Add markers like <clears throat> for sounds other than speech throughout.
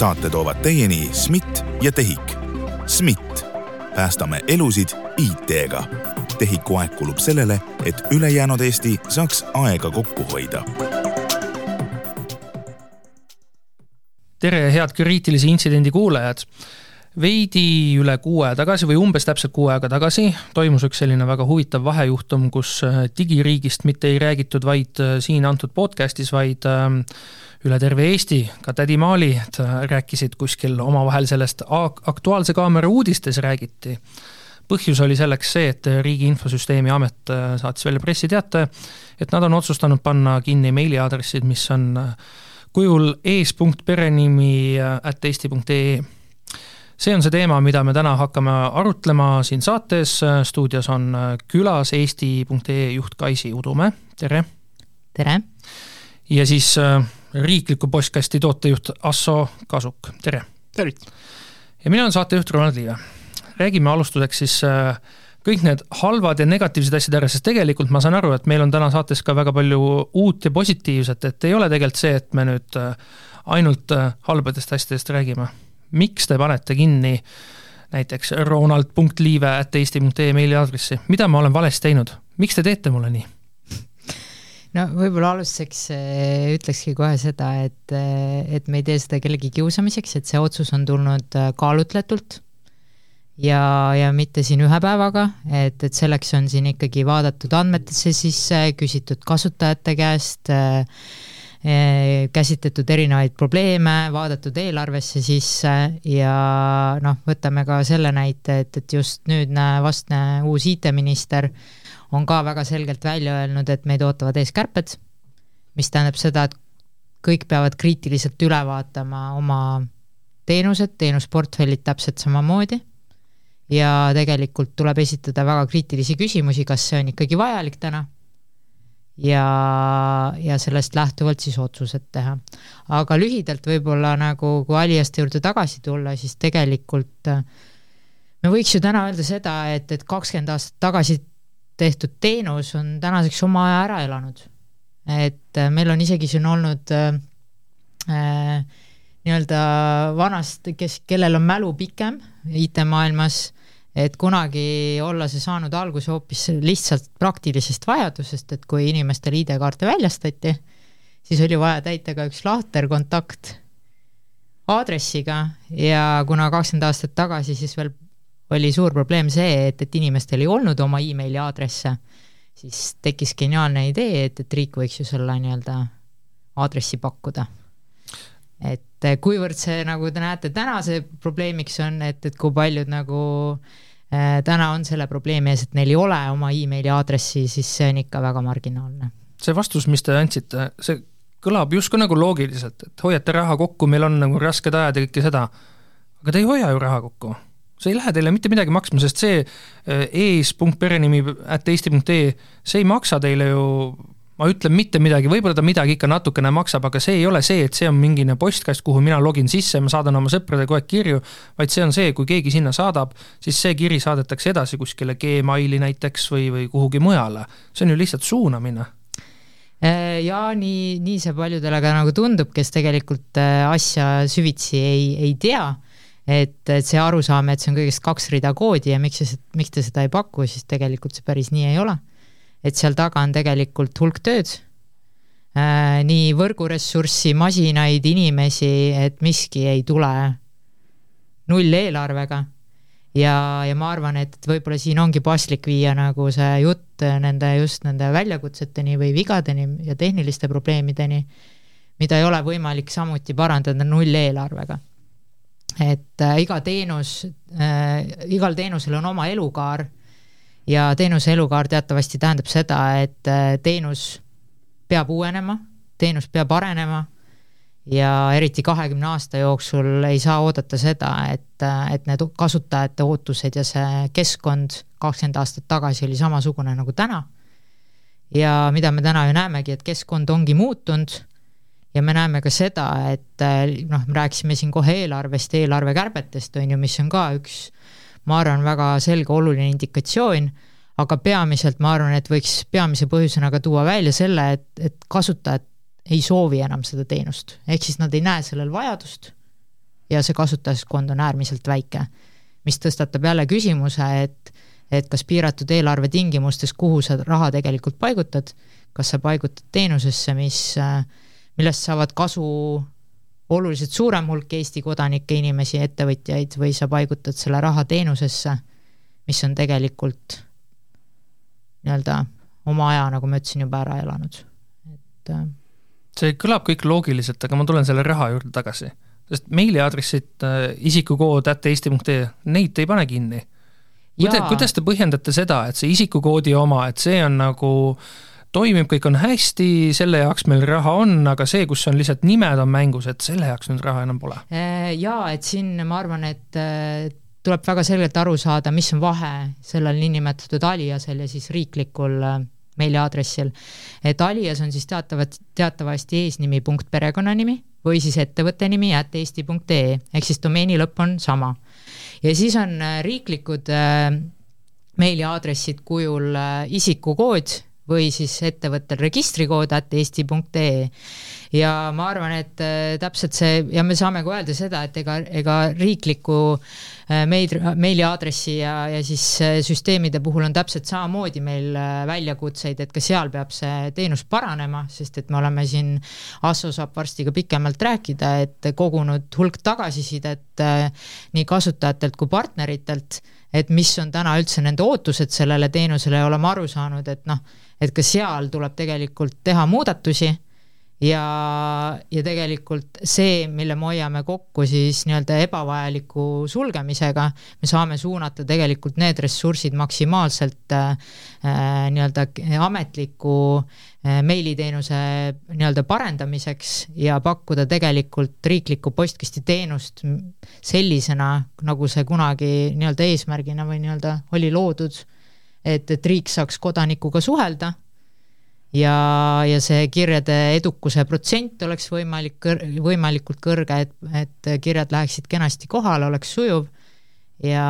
saate toovad teieni SMIT ja TEHIK. SMIT, päästame elusid IT-ga. TEHIK-u aeg kulub sellele, et ülejäänud Eesti saaks aega kokku hoida. tere, head kriitilise intsidendi kuulajad veidi üle kuu aja tagasi või umbes täpselt kuu aega tagasi toimus üks selline väga huvitav vahejuhtum, kus äh, digiriigist mitte ei räägitud vaid äh, siin antud podcast'is, vaid ähm, üle terve Eesti, ka tädi Maalid rääkisid kuskil omavahel sellest, Aktuaalse Kaamera uudistes räägiti. põhjus oli selleks see, et Riigi Infosüsteemi Amet äh, saatis välja pressiteate, et nad on otsustanud panna kinni meiliaadressid, mis on kujul ees.perenimi at eesti.ee see on see teema, mida me täna hakkame arutlema siin saates, stuudios on külas eesti.ee juht Kaisi Udumäe, tere! tere! ja siis äh, riikliku postkasti tootejuht Asso Kasuk, tere! tervist! ja mina olen saatejuht Ronald Liive. räägime alustuseks siis äh, kõik need halvad ja negatiivsed asjad ära, sest tegelikult ma saan aru, et meil on täna saates ka väga palju uut ja positiivset, et ei ole tegelikult see, et me nüüd äh, ainult halbadest asjadest räägime miks te panete kinni näiteks ronald.liive.eesti.ee meiliaadressi, mida ma olen valesti teinud, miks te teete mulle nii? No võib-olla alustuseks äh, ütlekski kohe seda, et, äh, et me ei tee seda kellegi kiusamiseks, et see otsus on tulnud äh, kaalutletult. Ja, ja mitte siin ühe päevaga, et, et selleks on siin ikkagi vaadatud andmetesse sisse, küsitud kasutajate käest äh,, Eh, käsitletud erinevaid probleeme, vaadatud eelarvesse sisse ja noh, võtame ka selle näite, et, et just nüüdne vastne uus IT-minister on ka väga selgelt välja öelnud, et meid ootavad ees kärped, mis tähendab seda, et kõik peavad kriitiliselt üle vaatama oma teenused, teenusportfellid täpselt samamoodi ja tegelikult tuleb esitada väga kriitilisi küsimusi, kas see on ikkagi vajalik täna ja, ja sellest lähtuvalt siis otsused teha. aga lühidalt võib-olla nagu, kui Aliaste juurde tagasi tulla, siis tegelikult äh, me võiks ju täna öelda seda, et, et kakskümmend aastat tagasi tehtud teenus on tänaseks oma aja ära elanud. et äh, meil on isegi siin olnud äh, äh, nii-öelda vanast, kes, kellel on mälu pikem IT-maailmas et kunagi olla see saanud alguse hoopis lihtsalt praktilisest vajadusest, et kui inimestel ID-kaarte väljastati, siis oli vaja täita ka üks lahterkontakt aadressiga ja kuna kakskümmend aastat tagasi siis veel oli suur probleem see, et, et inimestel ei olnud oma emaili aadresse, siis tekkis geniaalne idee, et, et riik võiks ju selle nii-öelda aadressi pakkuda. et kuivõrd see, nagu te näete, täna see probleemiks on, et, et kui paljud nagu Äh, täna on selle probleemi ees, et neil ei ole oma emaili aadressi, siis see on ikka väga marginaalne. see vastus, mis te andsite, see kõlab justkui nagu loogiliselt, et hoiate raha kokku, meil on nagu rasked ajad ja kõike seda, aga te ei hoia ju raha kokku. See ei lähe teile mitte midagi maksma, sest see äh, ees.perenimi at eesti.ee, see ei maksa teile ju ma ütlen mitte midagi, võib-olla ta midagi ikka natukene maksab, aga see ei ole see, et see on mingine postkast, kuhu mina login sisse, ma saadan oma sõpradele kogu aeg kirju, vaid see on see, kui keegi sinna saadab, siis see kiri saadetakse edasi kuskile Gmaili näiteks või, või kuhugi mujale. see on ju lihtsalt suunamine. Äh, ja nii, nii see paljudele ka nagu tundub, kes tegelikult äh, asja süvitsi ei, ei tea, et, et see arusaam, et see on kõigest kaks rida koodi ja miks see, miks te seda ei paku, siis tegelikult see päris nii ei ole et seal taga on tegelikult hulk tööd äh,, nii võrguressurssi, masinaid, inimesi, et miski ei tule nulleelarvega. ja, ja ma arvan, et võib-olla siin ongi paslik viia nagu see jutt nende, just nende väljakutseteni või vigadeni ja tehniliste probleemideni, mida ei ole võimalik samuti parandada nulleelarvega et äh, iga teenus äh,, igal teenusel on oma elukaar ja teenuse elukaar teatavasti tähendab seda, et äh, teenus peab uuenema, teenus peab arenema ja eriti kahekümne aasta jooksul ei saa oodata seda, et, äh, et need kasutajate ootused ja see keskkond kakskümmend aastat tagasi oli samasugune nagu täna. ja mida me täna ju näemegi, et keskkond ongi muutunud ja me näeme ka seda, et äh, noh, me rääkisime siin kohe eelarvest, eelarvekärbetest, on ju, mis on ka üks ma arvan, väga selge oluline indikatsioon, aga peamiselt ma arvan, et võiks peamise põhjusena ka tuua välja selle, et, et kasutajad ei soovi enam seda teenust, ehk siis nad ei näe sellel vajadust ja see kasutajaskond on äärmiselt väike. mis tõstatab jälle küsimuse, et et kas piiratud eelarve tingimustes, kuhu sa raha tegelikult paigutad, kas sa paigutad teenusesse, mis, millest saavad kasu oluliselt suurem hulk Eesti kodanikke, inimesi, ettevõtjaid, või sa paigutad selle raha teenusesse, mis on tegelikult nii-öelda oma aja, nagu ma ütlesin, juba ära elanud, et äh, see kõlab kõik loogiliselt, aga ma tulen selle raha juurde tagasi. sest meiliaadressid äh, isikukood at eesti.ee, neid te ei pane kinni. kuidas, te põhjendate seda, et see isikukoodi oma, et see on nagu toimib, kõik on hästi, selle jaoks meil raha on, aga see, kus on lihtsalt nimed on mängus, et selle jaoks nüüd raha enam pole? Äh, jaa, et siin ma arvan, et tuleb väga selgelt aru saada, mis on vahe sellel niinimetatud aliasel ja siis riiklikul äh, meiliaadressil. et alias on siis teatavat, teatavasti eesnimi punkt perekonnanimi või siis ettevõtte nimi at eesti.ee ehk siis domeeni lõpp on sama. ja siis on äh, riiklikud äh, meiliaadressid kujul äh, isikukood või siis ettevõttel registrikood at eesti.ee ja ma arvan, et äh, täpselt see ja me saame ka öelda seda, et ega, ega riikliku äh, meil, meiliaadressi ja, ja siis äh, süsteemide puhul on täpselt samamoodi meil väljakutseid, et ka seal peab see teenus paranema, sest et me oleme siin, Asso saab varsti ka pikemalt rääkida, et kogunud hulk tagasisidet nii kasutajatelt kui partneritelt, et mis on täna üldse nende ootused sellele teenusele ja oleme aru saanud, et noh, et ka seal tuleb tegelikult teha muudatusi ja, ja tegelikult see, mille me hoiame kokku siis nii-öelda ebavajaliku sulgemisega, me saame suunata tegelikult need ressursid maksimaalselt äh, nii-öelda ametliku äh, meiliteenuse nii-öelda parendamiseks ja pakkuda tegelikult riiklikku postkastiteenust sellisena, nagu see kunagi nii-öelda eesmärgina või nii-öelda oli loodud, et, et riik saaks kodanikuga suhelda ja, ja see kirjade edukuse protsent oleks võimalik kõr-, võimalikult kõrge, et, et kirjad läheksid kenasti kohale, oleks sujuv ja,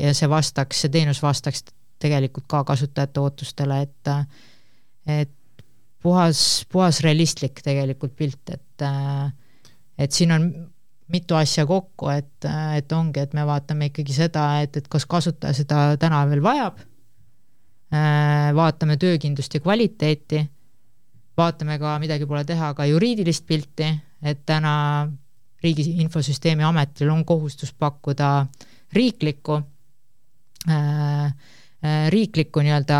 ja see vastaks, see teenus vastaks tegelikult ka kasutajate ootustele, et et puhas, puhas realistlik tegelikult pilt, et et siin on mitu asja kokku, et, et ongi, et me vaatame ikkagi seda, et, et kas kasutaja seda täna veel vajab vaatame töökindlust ja kvaliteeti, vaatame ka, midagi pole teha, ka juriidilist pilti, et täna Riigi Infosüsteemi Ametil on kohustus pakkuda riiklikku äh, äh, riiklikku nii-öelda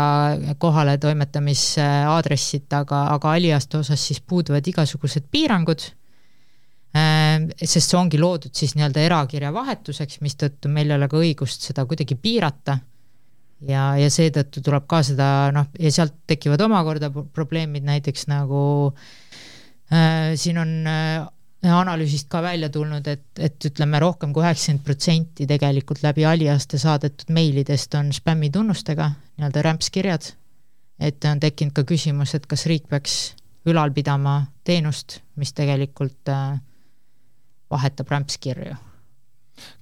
kohaletoimetamisaadressit, aga, aga aliaste osas siis puuduvad igasugused piirangud, sest see ongi loodud siis nii-öelda erakirja vahetuseks, mistõttu meil ei ole ka õigust seda kuidagi piirata ja, ja seetõttu tuleb ka seda noh, ja sealt tekivad omakorda probleemid, näiteks nagu äh, siin on äh, analüüsist ka välja tulnud, et, et ütleme, rohkem kui üheksakümmend protsenti tegelikult läbi aliaste saadetud meilidest on spämmitunnustega, nii-öelda rämpskirjad, et on tekkinud ka küsimus, et kas riik peaks ülal pidama teenust, mis tegelikult äh, vahetab rämpskirju.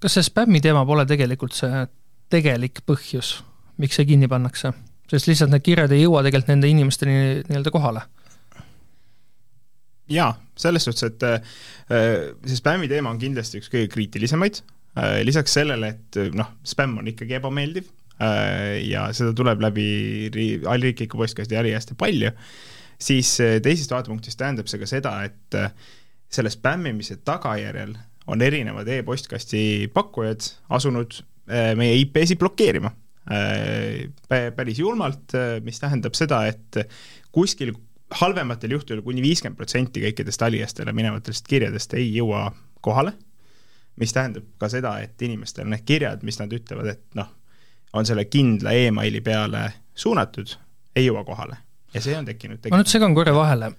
kas see spämmi teema pole tegelikult see tegelik põhjus, miks see kinni pannakse? sest lihtsalt need kirjad ei jõua tegelikult nende inimesteni nii-öelda kohale. jaa, selles suhtes, et äh, see spämmi teema on kindlasti üks kõige kriitilisemaid, äh, lisaks sellele, et noh, spämm on ikkagi ebameeldiv äh, ja seda tuleb läbi allriikliku postkasti äri hästi palju, siis teisest vaatepunktist tähendab see ka seda, et selle spämmimise tagajärjel on erinevad e-postkasti pakkujad asunud meie IP-sid blokeerima Äh, päris julmalt, äh, mis tähendab seda, et kuskil halvematel juhtudel kuni viiskümmend protsenti kõikidest valijastele minevatest kirjadest ei jõua kohale, mis tähendab ka seda, et inimestel need kirjad, mis nad ütlevad, et noh, on selle kindla emaili peale suunatud, ei jõua kohale. ja see on tekkinud, tekkinud. ma nüüd segan korra vahele,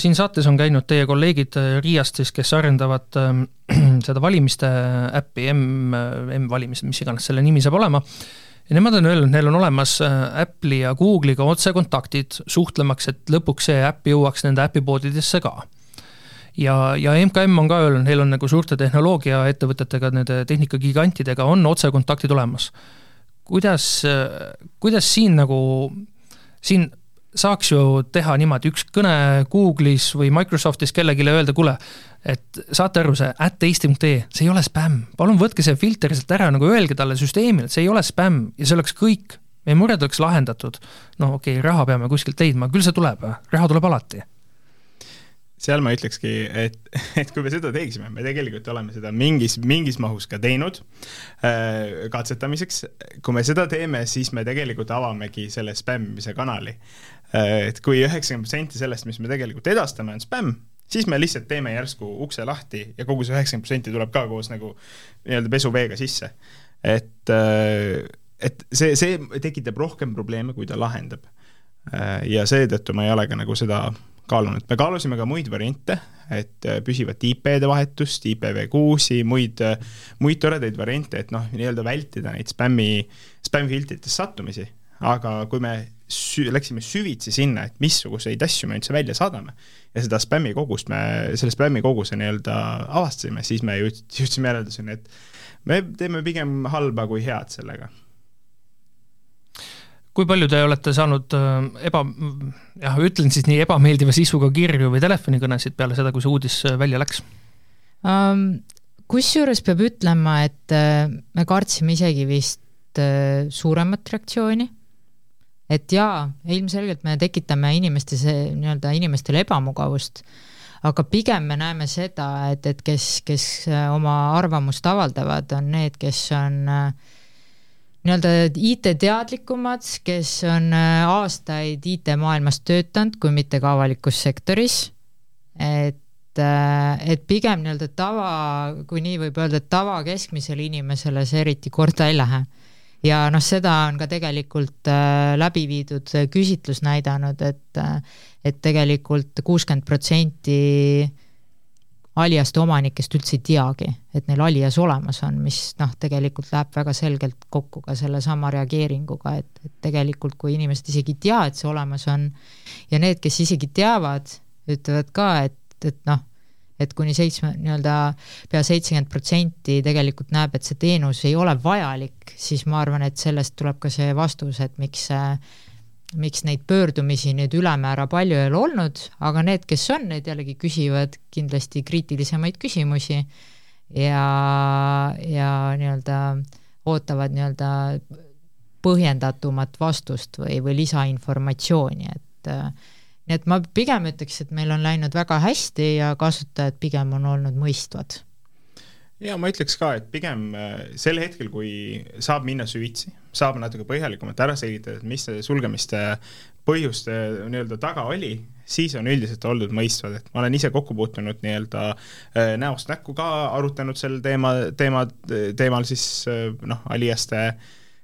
siin saates on käinud teie kolleegid äh, Riiast siis, kes arendavad äh, <clears throat> seda valimiste äppi, M, M-valimised, mis iganes selle nimi saab olema äh,, ja nemad on öelnud, neil on olemas äh, Apple'i ja Google'iga otsekontaktid, suhtlemaks, et lõpuks see äpp jõuaks nende äpipoodidesse ka. ja, ja MKM on ka öelnud, neil on nagu suurte tehnoloogiaettevõtetega, nende tehnikagigantidega on otsekontaktid olemas. kuidas, äh, kuidas siin nagu, siin saaks ju teha niimoodi, üks kõne Google'is või Microsoftis kellelegi öelda, kuule, et saate aru, see at eesti.ee, see ei ole spämm, palun võtke see filter sealt ära, nagu öelge talle süsteemile, et see ei ole spämm ja see oleks kõik. meie mured oleks lahendatud. no okei okay,, raha peame kuskilt leidma, küll see tuleb, raha tuleb alati seal ma ütlekski, et, <laughs> et kui me seda teeksime, me tegelikult oleme seda mingis, mingis mahus ka teinud äh, katsetamiseks, kui me seda teeme, siis me tegelikult avamegi selle spämmimise kanali äh,. et kui üheksakümmend protsenti sellest, mis me tegelikult edastame, on spämm, siis me lihtsalt teeme järsku ukse lahti ja kogu see üheksakümmend protsenti tuleb ka koos nagu nii-öelda pesuveega sisse. et, äh, et see, see tekitab rohkem probleeme, kui ta lahendab. Äh, ja seetõttu ma ei ole ka nagu seda kaalunud, me kaalusime ka muid variante, et äh, püsivat IP-de vahetust, IPv6-i, muid, muid toredaid variante, et noh, nii-öelda vältida neid spämmi, spämmfiltritest sattumisi, aga kui me sü-, läksime süvitsi sinna, et missuguseid asju me üldse välja saadame ja seda spämmi kogust me, selle spämmi koguse nii-öelda avastasime, siis me jõud-, jõudsime järelduseni, et me teeme pigem halba kui head sellega kui palju te olete saanud äh, eba, jah, ütlen siis nii ebameeldiva sisuga kirju või telefonikõnesid peale seda, kui see uudis äh, välja läks um,? Kusjuures peab ütlema, et äh, me kartsime isegi vist suuremat reaktsiooni, et jaa, ilmselgelt me tekitame inimestes, nii-öelda inimestele ebamugavust, aga pigem me näeme seda, et, et kes, kes oma arvamust avaldavad, on need, kes on äh, nii-öelda IT-teadlikumad, kes on äh, aastaid IT-maailmas töötanud, kui mitte ka avalikus sektoris, et äh, et pigem nii-öelda tava, kui nii võib öelda, et tava keskmisele inimesele see eriti korda ei lähe. Ja noh, seda on ka tegelikult äh, läbi viidud küsitlus näidanud, et et tegelikult kuuskümmend protsenti aliaste omanikest üldse ei teagi, et neil alias olemas on, mis noh, tegelikult läheb väga selgelt kokku ka sellesama reageeringuga, et, et tegelikult kui inimesed isegi ei tea, et see olemas on, ja need, kes isegi teavad, ütlevad ka, et, et noh, et kuni seitsme, nii-öelda pea seitsekümmend protsenti tegelikult näeb, et see teenus ei ole vajalik, siis ma arvan, et sellest tuleb ka see vastus, et miks miks neid pöördumisi nüüd ülemäära palju ei ole olnud, aga need, kes on, need jällegi küsivad kindlasti kriitilisemaid küsimusi ja, ja nii-öelda ootavad nii-öelda põhjendatumat vastust või, või lisainformatsiooni, et nii et ma pigem ütleks, et meil on läinud väga hästi ja kasutajad pigem on olnud mõistvad. Ja ma ütleks ka, et pigem äh, sel hetkel, kui saab minna süvitsi, saab natuke põhjalikumalt ära selgitada, et mis see sulgemiste põhjuste nii-öelda taga oli, siis on üldiselt oldud mõistvad, et ma olen ise kokku puutunud nii-öelda äh, näost näkku ka arutanud sel teema, teema, teemal siis äh, noh, Aliaste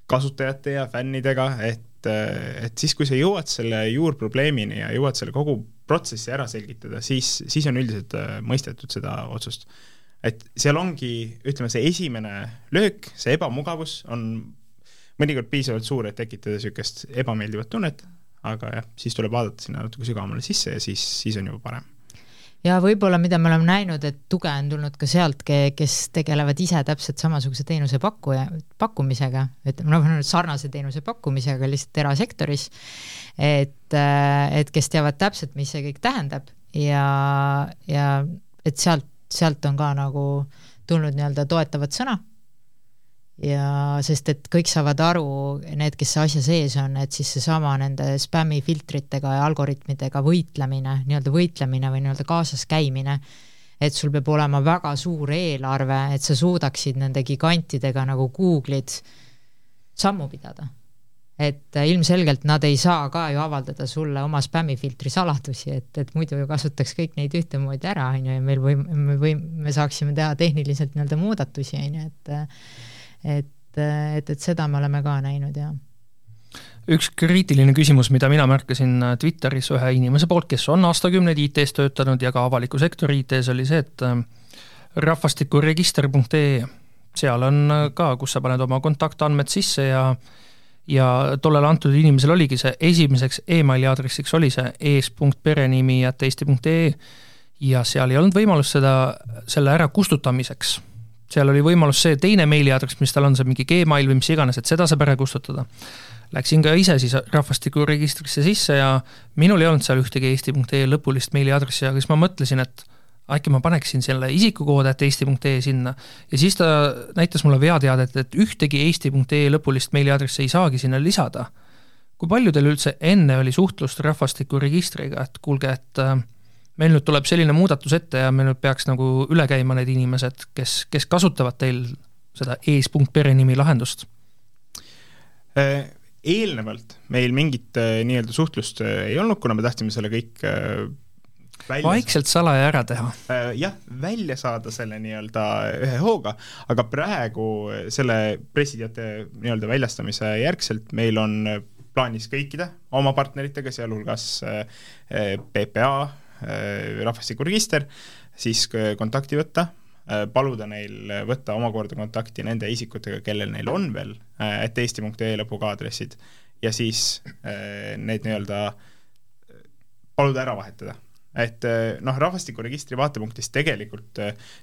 kasutajate ja fännidega, et et siis, kui sa jõuad selle juurprobleemini ja jõuad selle kogu protsessi ära selgitada, siis, siis on üldiselt mõistetud seda otsust. Et seal ongi, ütleme, see esimene löök, see ebamugavus on mõnikord piisavalt suur, et tekitada niisugust ebameeldivat tunnet, aga jah, siis tuleb vaadata sinna natuke sügavamale sisse ja siis, siis on juba parem ja võib-olla, mida me oleme näinud, et tuge on tulnud ka sealt, kes tegelevad ise täpselt samasuguse teenuse pakkuja, pakkumisega, et noh, sarnase teenuse pakkumisega lihtsalt erasektoris, et, et kes teavad täpselt, mis see kõik tähendab ja, ja et sealt sealt on ka nagu tulnud nii-öelda toetavat sõna ja sest, et kõik saavad aru, need, kes asja sees on, et siis seesama nende spämmifiltritega ja algoritmidega võitlemine, nii-öelda võitlemine või nii-öelda kaasas käimine, et sul peab olema väga suur eelarve, et sa suudaksid nende gigantidega nagu Google'id sammu pidada. Et äh, ilmselgelt nad ei saa ka ju avaldada sulle oma spämmifiltri saladusi, et, et muidu ju kasutaks kõik neid ühtemoodi ära, on ju, ja meil või, või me saaksime teha tehniliselt nii-öelda muudatusi, on ju, et et, et, et seda me oleme ka näinud, jah. Üks kriitiline küsimus, mida mina märkasin Twitteris ühe inimese poolt, kes on aastakümneid IT-s töötanud ja ka avaliku sektori IT-s, oli see, et äh, rahvastikuregister.ee, seal on ka, kus sa paned oma kontaktandmed sisse ja ja tollele antud inimesel oligi see esimeseks emaili aadressiks oli see ees.perenimi.eesti.ee ja seal ei olnud võimalust seda, selle ära kustutamiseks. Seal oli võimalus see teine meiliaadress, mis tal on, see mingi Gmail või mis iganes, et seda saab ära kustutada. läksin ka ise siis rahvastikuregistrisse sisse ja minul ei olnud seal ühtegi eesti.ee lõpulist meiliaadressi, aga siis ma mõtlesin, et äkki ma paneksin selle isikukoodi, et eesti.ee sinna. ja siis ta näitas mulle veateadet, et ühtegi eesti.ee lõpulist meiliaadressi ei saagi sinna lisada. kui palju teil üldse enne oli suhtlust rahvastikuregistriga, et kuulge, et äh, meil nüüd tuleb selline muudatus ette ja meil nüüd peaks nagu üle käima need inimesed, kes, kes kasutavad teil seda ees.perenimi lahendust? Äh, eelnevalt meil mingit äh, nii-öelda suhtlust äh, ei olnud, kuna me tahtsime selle kõik välja vaikselt salaja ära teha. jah, välja saada selle nii-öelda ühe hooga, aga praegu selle pressiteate nii-öelda väljastamise järgselt meil on plaanis kõikide oma partneritega, sealhulgas PPA, rahvastikuregister, siis kontakti võtta Äh, paluda neil võtta omakorda kontakti nende isikutega, kellel neil on veel äh, et eesti.ee lõpuga aadressid ja siis äh, need nii-öelda paluda ära vahetada. et noh, rahvastikuregistri vaatepunktist tegelikult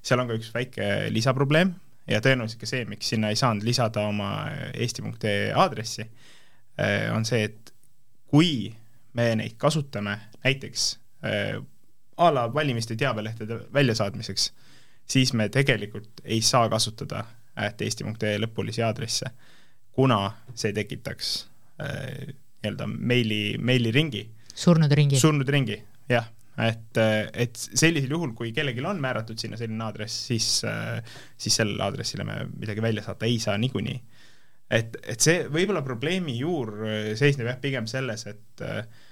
seal on ka üks väike lisaprobleem ja tõenäoliselt ka see, miks sinna ei saanud lisada oma eesti.ee aadressi, on see, et kui me neid kasutame näiteks a la valimiste teabelehtede väljasaatmiseks siis me tegelikult ei saa kasutada at eesti.ee lõpulisi aadresse, kuna see tekitaks äh, nii-öelda meili, meiliringi. surnud ringi. surnud ringi, jah et, et sellisel juhul, kui kellelgi on määratud sinna selline aadress, siis, siis sellele aadressile me midagi välja saata ei saa niikuinii. et, et see võib-olla probleemi juur seisneb jah, pigem selles, et, et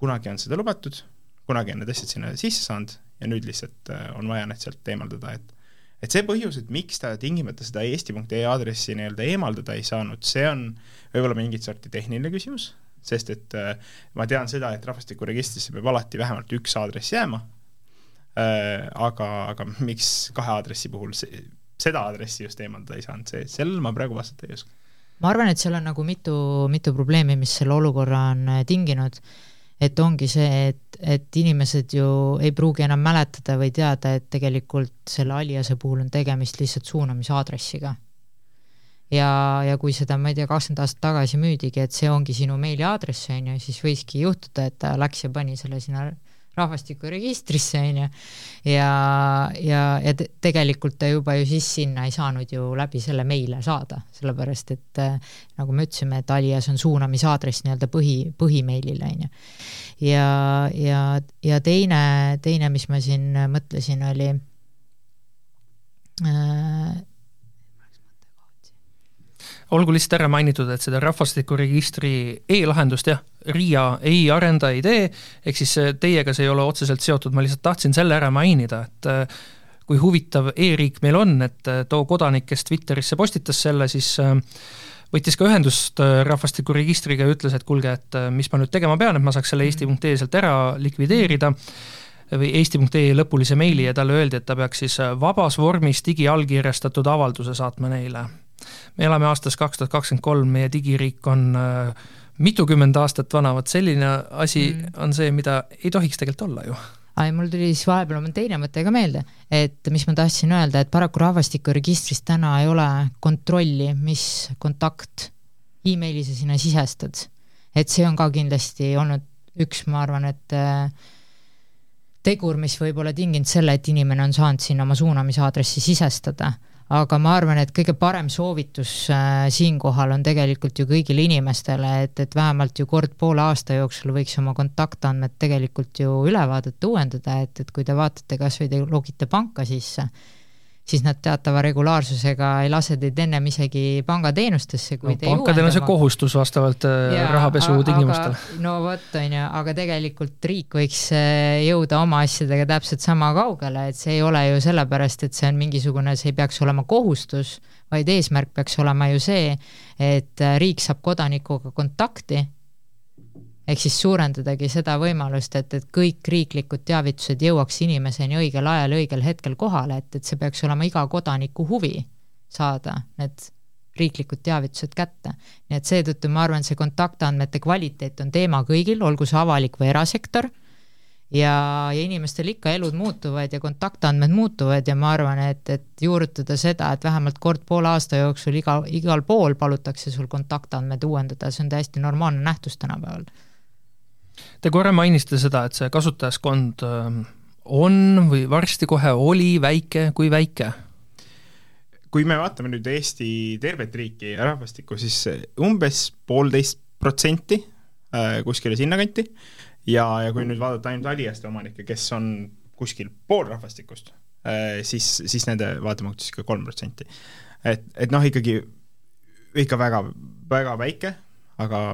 kunagi on seda lubatud, kunagi on need asjad sinna sisse saanud ja nüüd lihtsalt äh, on vaja need sealt eemaldada, et et see põhjus, et miks ta tingimata seda eesti.ee aadressi nii-öelda eemaldada ei saanud, see on võib-olla mingit sorti tehniline küsimus, sest et äh, ma tean seda, et rahvastikuregistrisse peab alati vähemalt üks aadress jääma äh,, aga, aga miks kahe aadressi puhul see, seda aadressi just eemaldada ei saanud, see, sellele ma praegu vastata ei oska. ma arvan, et seal on nagu mitu, mitu probleemi, mis selle olukorra on äh, tinginud et ongi see, et, et inimesed ju ei pruugi enam mäletada või teada, et tegelikult selle aliase puhul on tegemist lihtsalt suunamisaadressiga. ja, ja kui seda, ma ei tea, kakskümmend aastat tagasi müüdigi, et see ongi sinu meiliaadress, on ju, siis võiski juhtuda, et ta läks ja pani selle sinna rahvastikuregistrisse, on ju, ja, ja, ja te, tegelikult ta juba ju siis sinna ei saanud ju läbi selle meile saada, sellepärast et äh, nagu me ütlesime, et alias on suunamisaadress nii-öelda põhi, põhimeilile, on ju. ja, ja, ja teine, teine, mis ma siin mõtlesin, oli äh, olgu lihtsalt ära mainitud, et seda rahvastikuregistri e-lahendust jah, RIA ei arenda, ei tee, ehk siis äh, teiega see ei ole otseselt seotud, ma lihtsalt tahtsin selle ära mainida, et äh, kui huvitav e-riik meil on, et äh, too kodanik, kes Twitterisse postitas selle, siis võttis ka ühendust rahvastikuregistriga ja ütles, et kuulge, et mis ma nüüd tegema pean, et ma saaks selle eesti.ee sealt ära likvideerida või eesti.ee lõpulise meili ja talle öeldi, et ta peaks siis vabas vormis digiallkirjastatud avalduse saatma neile me elame aastas kaks tuhat kakskümmend kolm, meie digiriik on äh, mitukümmend aastat vana, vot selline asi mm. on see, mida ei tohiks tegelikult olla ju ai, mul tuli siis vahepeal oma teine mõte ka meelde, et mis ma tahtsin öelda, et paraku rahvastikuregistris täna ei ole kontrolli, mis kontakt emaili sa sinna sisestad. et see on ka kindlasti olnud üks, ma arvan, et äh, tegur, mis võib olla tinginud selle, et inimene on saanud sinna oma suunamisaadressi sisestada aga ma arvan, et kõige parem soovitus äh, siinkohal on tegelikult ju kõigile inimestele, et, et vähemalt ju kord poole aasta jooksul võiks oma kontaktandmed tegelikult ju üle vaadata, uuendada, et, et kui te vaatate kas või te logite panka sisse, siis nad teatava regulaarsusega ei lase teid ennem isegi pangateenustesse, kui no, te pankadel on see kohustus vastavalt äh, ja, rahapesu tingimustele. no vot, on ju, aga tegelikult riik võiks äh, jõuda oma asjadega täpselt sama kaugele, et see ei ole ju sellepärast, et see on mingisugune, see ei peaks olema kohustus, vaid eesmärk peaks olema ju see, et äh, riik saab kodanikuga kontakti ehk siis suurendadagi seda võimalust, et, et kõik riiklikud teavitused jõuaks inimeseni õigel ajal, õigel hetkel kohale, et, et see peaks olema iga kodaniku huvi saada need riiklikud teavitused kätte. nii et seetõttu ma arvan, see kontaktandmete kvaliteet on teema kõigil, olgu see avalik või erasektor, ja, ja inimestel ikka elud muutuvad ja kontaktandmed muutuvad ja ma arvan, et, et juurutada seda, et vähemalt kord poole aasta jooksul iga, igal pool palutakse sul kontaktandmed uuendada, see on täiesti normaalne nähtus tänapäeval. Te korra mainisite seda, et see kasutajaskond ähm, on või varsti kohe oli väike, kui väike? kui me vaatame nüüd Eesti tervet riiki ja rahvastikku, siis umbes poolteist protsenti äh, kuskile sinnakanti ja, ja kui nüüd vaadata ainult Aliaste omanikke, kes on kuskil pool rahvastikust, äh, siis, siis nende vaatepunkt siis ka kolm protsenti. et, et noh, ikkagi ikka väga, väga väike, aga,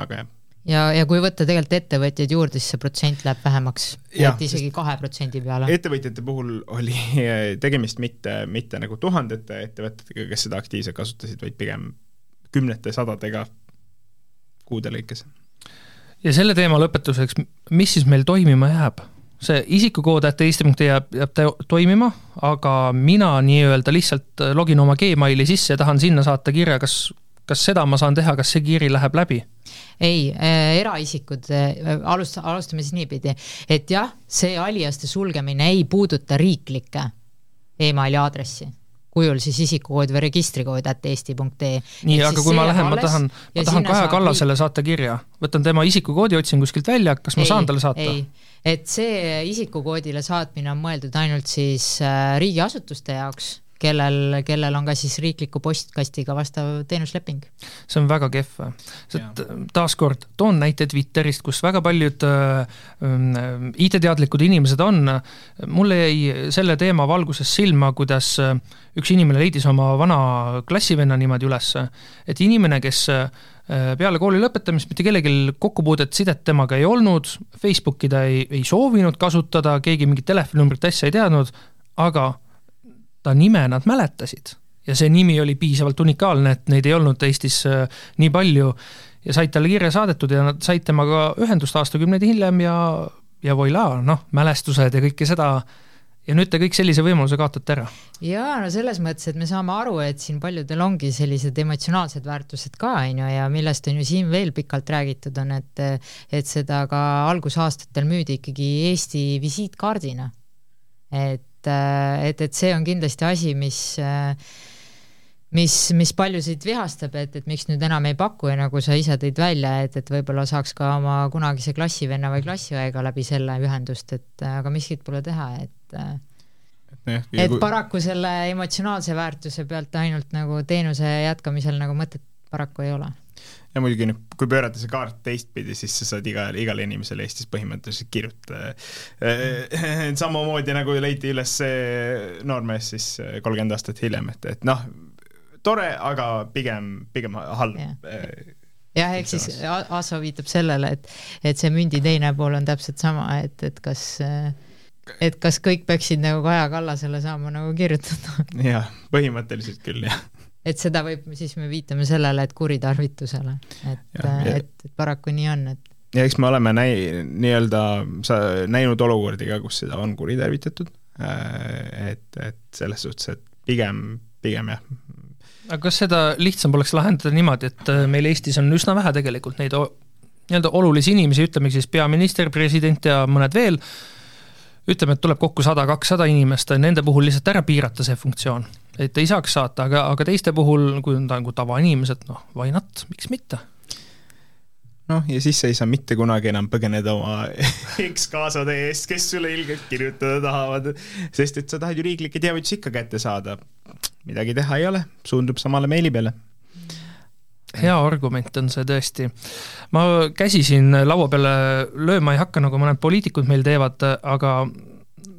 aga jah ja, ja kui võtta tegelikult ettevõtjaid juurde, siis see protsent läheb vähemaks, et isegi kahe protsendi peale. ettevõtjate puhul oli tegemist mitte, mitte nagu tuhandete ettevõtetega, kes seda aktiivselt kasutasid, vaid pigem kümnete-sadadega kuude lõikes ja selle teema lõpetuseks, mis siis meil toimima jääb? see isikukood at eesti.ee jääb, jääb toimima, aga mina nii-öelda lihtsalt login oma Gmaili sisse ja tahan sinna saata kirja, kas, kas seda ma saan teha, kas see kiri läheb läbi? ei äh,, eraisikud äh,, alust-, alustame siis niipidi, et jah, see aliaste sulgemine ei puuduta riiklikke emaili aadressi kujul siis isikukood või registrikood at eesti.ee. nii, aga kui ma lähen, ma tahan, ma tahan Kaja Kallasele saata kirja, võtan tema isikukoodi, otsin kuskilt välja, kas ma ei, saan talle saata? et see isikukoodile saatmine on mõeldud ainult siis äh, riigiasutuste jaoks kellel, kellel on ka siis riikliku postkastiga vastav teenusleping. see on väga kehv, taaskord toon näite Twitterist, kus väga paljud äh, ähm, IT-teadlikud inimesed on, mulle jäi selle teema valguses silma, kuidas äh, üks inimene leidis oma vana klassivenna niimoodi üles, et inimene, kes äh, peale kooli lõpetamist mitte kellelgi kokkupuudet, sidet temaga ei olnud, Facebooki ta ei, ei soovinud kasutada, keegi mingit telefoninumbrit, asja ei teadnud, aga ta nime nad mäletasid ja see nimi oli piisavalt unikaalne, et neid ei olnud Eestis äh, nii palju ja said talle kirja saadetud ja nad said temaga ühendust aastakümneid hiljem ja, ja voilaa, noh, mälestused ja kõike seda ja nüüd te kõik sellise võimaluse kaotate ära. jaa, no selles mõttes, et me saame aru, et siin paljudel ongi sellised emotsionaalsed väärtused ka, on ju, ja millest on ju siin veel pikalt räägitud, on, et et seda ka algusaastatel müüdi ikkagi Eesti visiitkaardina. et et, äh, et, et see on kindlasti asi, mis äh, mis, mis paljusid vihastab, et, et miks nüüd enam ei paku ja nagu sa ise tõid välja, et, et võib-olla saaks ka oma kunagise klassivenna või klassiõega läbi selle ühendust, et äh, aga miskit pole teha, et et, et paraku selle emotsionaalse väärtuse pealt ainult nagu teenuse jätkamisel nagu mõtet paraku ei ole ja muidugi nüüd, kui pöörata see kaart teistpidi, siis sa saad iga, igale inimesele Eestis põhimõtteliselt kirjutada eh,. <laughs> samamoodi nagu leiti üles see noormees siis eh, kolmkümmend aastat hiljem, et, et noh, tore, aga pigem, pigem halb ja jah, ehk siis Aso viitab sellele, et, et see mündi teine pool on täpselt sama, et, et kas et kas kõik peaksid nagu Kaja Kallasele saama nagu kirjutada? jah, põhimõtteliselt küll, jah et seda võib, siis me viitame sellele, et kuritarvitusele, et, et, et paraku nii on, et ja eks me oleme näi-, nii-öelda sa näinud olukordi ka, kus seda on kuritarvitatud, äh, et, et selles suhtes, et pigem, pigem jah. aga kas seda lihtsam poleks lahendada niimoodi, et äh, meil Eestis on üsna vähe tegelikult neid nii-öelda olulisi inimesi, ütleme siis peaminister, president ja mõned veel, ütleme, et tuleb kokku sada, kakssada inimest, nende puhul lihtsalt ära piirata see funktsioon et ei saaks saata, aga, aga teiste puhul, kui on nagu tavainimesed, noh, why not, miks mitte noh, ja siis sa ei saa mitte kunagi enam põgeneda oma <laughs> ekskaasade eest, kes sulle ilgelt kirjutada tahavad, sest et sa tahad ju riiklikke teavitusi ikka kätte saada. midagi teha ei ole, suundub samale meili peale. hea argument on see tõesti. ma käsi siin laua peale lööma ei hakka, nagu mõned poliitikud meil teevad, aga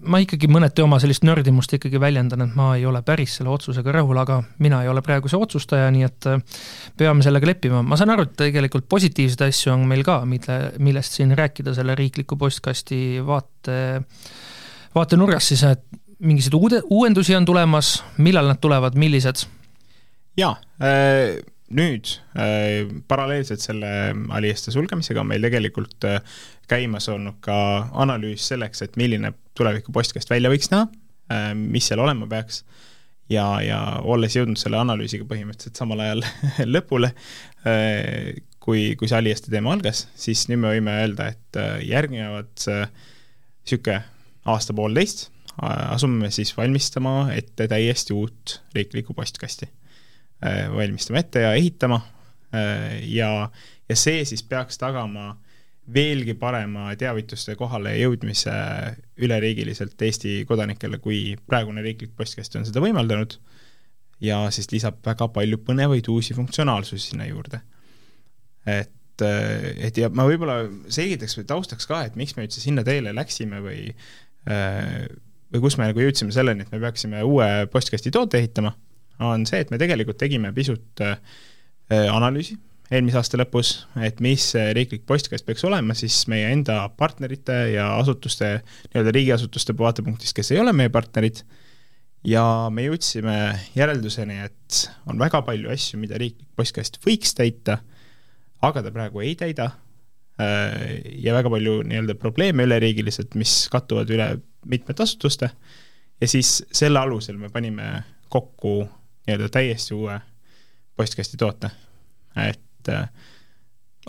ma ikkagi mõneti oma sellist nördimust ikkagi väljendan, et ma ei ole päris selle otsusega rahul, aga mina ei ole praegu see otsustaja, nii et äh, peame sellega leppima. ma saan aru, et tegelikult positiivseid asju on meil ka, mille, millest siin rääkida selle riikliku postkasti vaate, vaatenurgast siis, et mingisuguseid uude, uuendusi on tulemas, millal nad tulevad, millised? jaa äh nüüd äh, paralleelselt selle Alieste sulgemisega on meil tegelikult äh, käimas olnud ka analüüs selleks, et milline tuleviku postkast välja võiks näha äh,, mis seal olema peaks ja, ja olles jõudnud selle analüüsiga põhimõtteliselt samal ajal <laughs> lõpule äh,, kui, kui see Alieste teema algas, siis nüüd me võime öelda, et äh, järgnevad äh, niisugune aasta-poolteist, asume siis valmistama ette täiesti uut riiklikku postkasti. Valmistame ette ja ehitama ja, ja see siis peaks tagama veelgi parema teavituste kohale jõudmise üleriigiliselt Eesti kodanikele, kui praegune riiklik postkast on seda võimaldanud ja siis lisab väga palju põnevaid uusi funktsionaalsusi sinna juurde. et, et ja ma võib-olla selgitaks või taustaks ka, et miks me üldse sinna teele läksime või või kus me nagu jõudsime selleni, et me peaksime uue postkasti toote ehitama, on see, et me tegelikult tegime pisut analüüsi eelmise aasta lõpus, et mis riiklik postkast peaks olema siis meie enda partnerite ja asutuste, nii-öelda riigiasutuste vaatepunktist, kes ei ole meie partnerid. Ja me jõudsime järelduseni, et on väga palju asju, mida riiklik postkast võiks täita, aga ta praegu ei täida äh, ja väga palju nii-öelda probleeme üleriigiliselt, mis kattuvad üle mitmete asutuste. Ja siis selle alusel me panime kokku nii-öelda täiesti uue postkasti toote. et äh,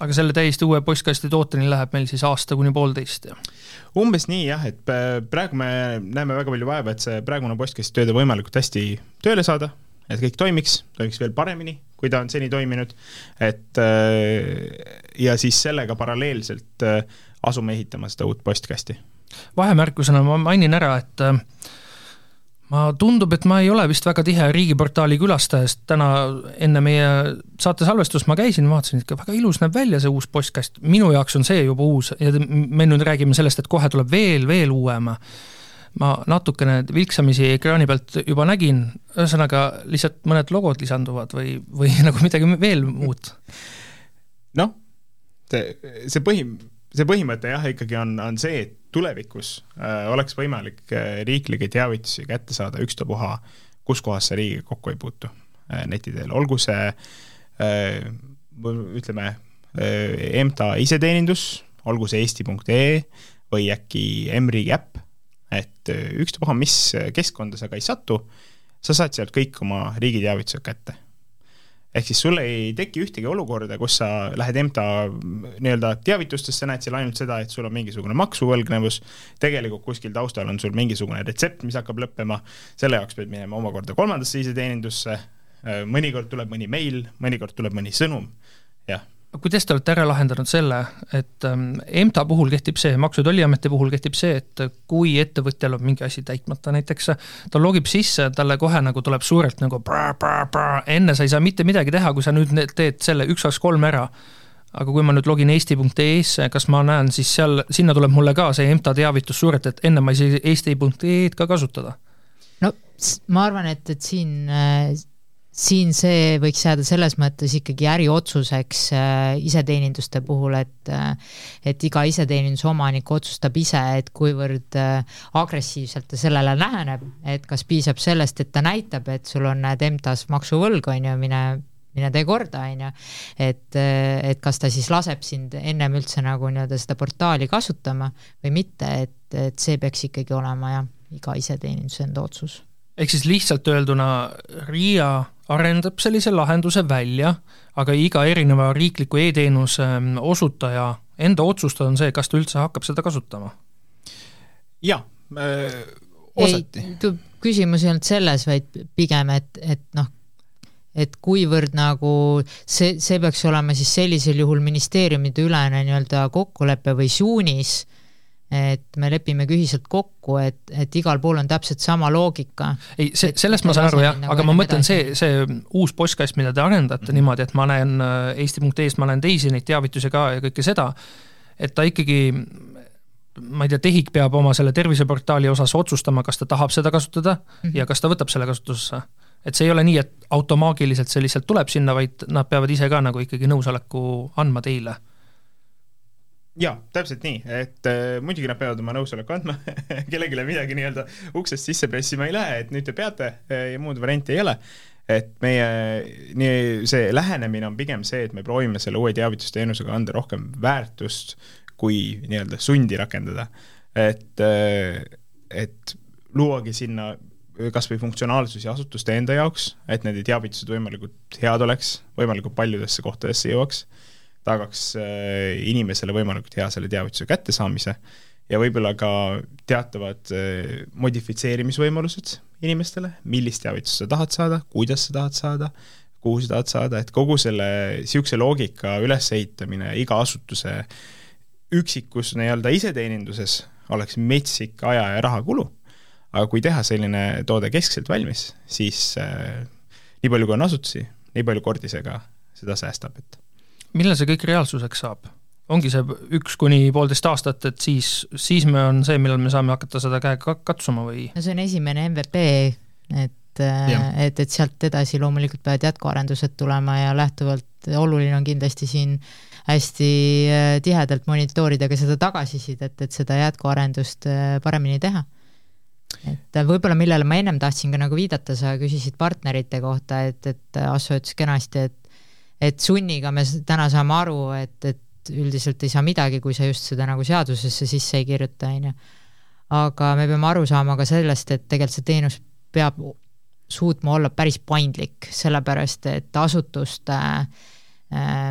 aga selle täiesti uue postkasti tooteni läheb meil siis aasta kuni poolteist, jah? umbes nii jah, et praegu me näeme väga palju vaeva, et see praegune postkasttööde võimalikult hästi tööle saada, et kõik toimiks, toimiks veel paremini, kui ta on seni toiminud, et ja siis sellega paralleelselt asume ehitama seda uut postkasti. vahemärkusena ma mainin ära, et ma, tundub, et ma ei ole vist väga tihe riigiportaali külastaja, sest täna enne meie saate salvestust ma käisin, vaatasin, ikka väga ilus näeb välja see uus postkast, minu jaoks on see juba uus ja me nüüd räägime sellest, et kohe tuleb veel, veel uuema. ma natukene vilksamisi ekraani pealt juba nägin, ühesõnaga lihtsalt mõned logod lisanduvad või, või <laughs> nagu midagi veel muud. noh, see, see põhi, see põhimõte jah, ikkagi on, on see, et tulevikus äh, oleks võimalik äh, riiklikke teavitusi kätte saada ükstapuha, kus kohas sa riigiga kokku ei puutu äh, neti teel, olgu see ütleme EMTA iseteenindus, olgu see eesti.ee või äkki M-riigi äpp, et ükstapuha, mis keskkonda sa ka ei satu, sa saad sealt kõik oma riigi teavitused kätte ehk siis sul ei teki ühtegi olukorda, kus sa lähed EMTA nii-öelda teavitustesse, näed seal ainult seda, et sul on mingisugune maksuvõlgnevus, tegelikult kuskil taustal on sul mingisugune retsept, mis hakkab lõppema, selle jaoks pead minema omakorda kolmandasse iseteenindusse, mõnikord tuleb mõni meil, mõnikord tuleb mõni sõnum, jah kuidas te olete ära lahendanud selle, et ähm, EMTA puhul kehtib see, Maksu- ja Tolliameti puhul kehtib see, et kui ettevõtjal on mingi asi täitmata näiteks, ta logib sisse, talle kohe nagu tuleb suurelt nagu prä, prä, prä, enne sa ei saa mitte midagi teha, kui sa nüüd teed selle üks, kaks, kolm ära. aga kui ma nüüd login eesti.ee-sse, kas ma näen siis seal, sinna tuleb mulle ka see EMTA teavitus suurelt, et enne ma ei saa eesti.ee-d ka kasutada? no ma arvan, et, et siin äh siin see võiks jääda selles mõttes ikkagi äriotsuseks äh, iseteeninduste puhul, et äh, et iga iseteeninduse omanik otsustab ise, et kuivõrd äh, agressiivselt ta sellele läheneb, et kas piisab sellest, et ta näitab, et sul on, näed, EMTA-s maksuvõlg, on ju, mine mine tee korda, on ju, et, et kas ta siis laseb sind ennem üldse nagu nii-öelda seda portaali kasutama või mitte, et, et see peaks ikkagi olema jah, iga iseteeninduse enda otsus. ehk siis lihtsalt öelduna RIA arendab sellise lahenduse välja, aga iga erineva riikliku e-teenuse ähm, osutaja enda otsustada on see, kas ta üldse hakkab seda kasutama? jaa äh,, osati. küsimus ei olnud selles, vaid pigem, et, et noh, et kuivõrd nagu see, see peaks olema siis sellisel juhul ministeeriumide ülene nii-öelda kokkulepe või suunis et me lepimegi ühiselt kokku, et, et igal pool on täpselt sama loogika. ei, see, sellest ma saan aru jah, aga ma mõtlen see, see uus postkast, mida te arendate mm -hmm. niimoodi, et ma näen äh, Eesti.ee-st, ma näen teisi neid teavitusi ka ja kõike seda, et ta ikkagi ma ei tea, TEHIK peab oma selle terviseportaali osas otsustama, kas ta tahab seda kasutada mm -hmm. ja kas ta võtab selle kasutusse. et see ei ole nii, et automaagiliselt see lihtsalt tuleb sinna, vaid nad peavad ise ka nagu ikkagi nõusoleku andma teile jaa, täpselt nii, et äh, muidugi nad peavad oma nõusoleku andma <laughs> kellelegi midagi nii-öelda uksest sisse pressima ei lähe, et nüüd te peate äh, ja muud varianti ei ole. et meie nii see lähenemine on pigem see, et me proovime selle uue teavitusteenusega anda rohkem väärtust, kui nii-öelda sundi rakendada. et, äh, et luuagi sinna kas või funktsionaalsusi asutuste enda jaoks, et nende teavitused võimalikult head oleks, võimalikult paljudesse kohtadesse jõuaks tagaks äh, inimesele võimalikult hea selle teavituse kättesaamise ja võib-olla ka teatavad modifitseerimisvõimalused inimestele, millist teavitust sa tahad saada, kuidas sa tahad saada, kuhu sa tahad saada, et kogu selle niisuguse loogika ülesehitamine iga asutuse üksikus nii-öelda iseteeninduses oleks metsik aja ja rahakulu. aga kui teha selline toode keskselt valmis, siis äh, nii palju, kui on asutusi, nii palju kordi see ka seda säästab, et millal see kõik reaalsuseks saab? ongi see üks kuni poolteist aastat, et siis, siis me on see, millal me saame hakata seda käega katsuma või? no see on esimene MVP, et, äh, et, et sealt edasi loomulikult peavad jätkuarendused tulema ja lähtuvalt oluline on kindlasti siin hästi äh, tihedalt monitoorida ka seda tagasisidet, et seda jätkuarendust äh, paremini teha. et võib-olla, millele ma ennem tahtsin ka nagu viidata, sa küsisid partnerite kohta, et, et Asso ütles kenasti, et et sunniga me täna saame aru, et, et üldiselt ei saa midagi, kui sa just seda nagu seadusesse sisse ei kirjuta, on ju. aga me peame aru saama ka sellest, et tegelikult see teenus peab suutma olla päris paindlik, sellepärast et asutuste äh,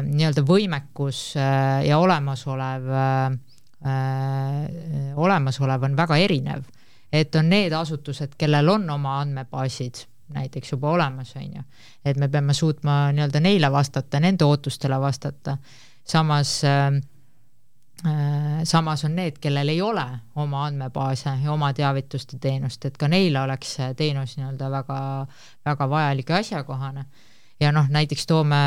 nii-öelda võimekus äh, ja olemasolev äh,, äh olemasolev on väga erinev. et on need asutused, kellel on oma andmebaasid näiteks juba olemas, on ju. et me peame suutma nii-öelda neile vastata, nende ootustele vastata samas äh, äh, samas on need, kellel ei ole oma andmebaase ja oma teavituste teenust, et ka neile oleks see teenus nii-öelda väga, väga vajalik ja asjakohane. ja noh, näiteks toome,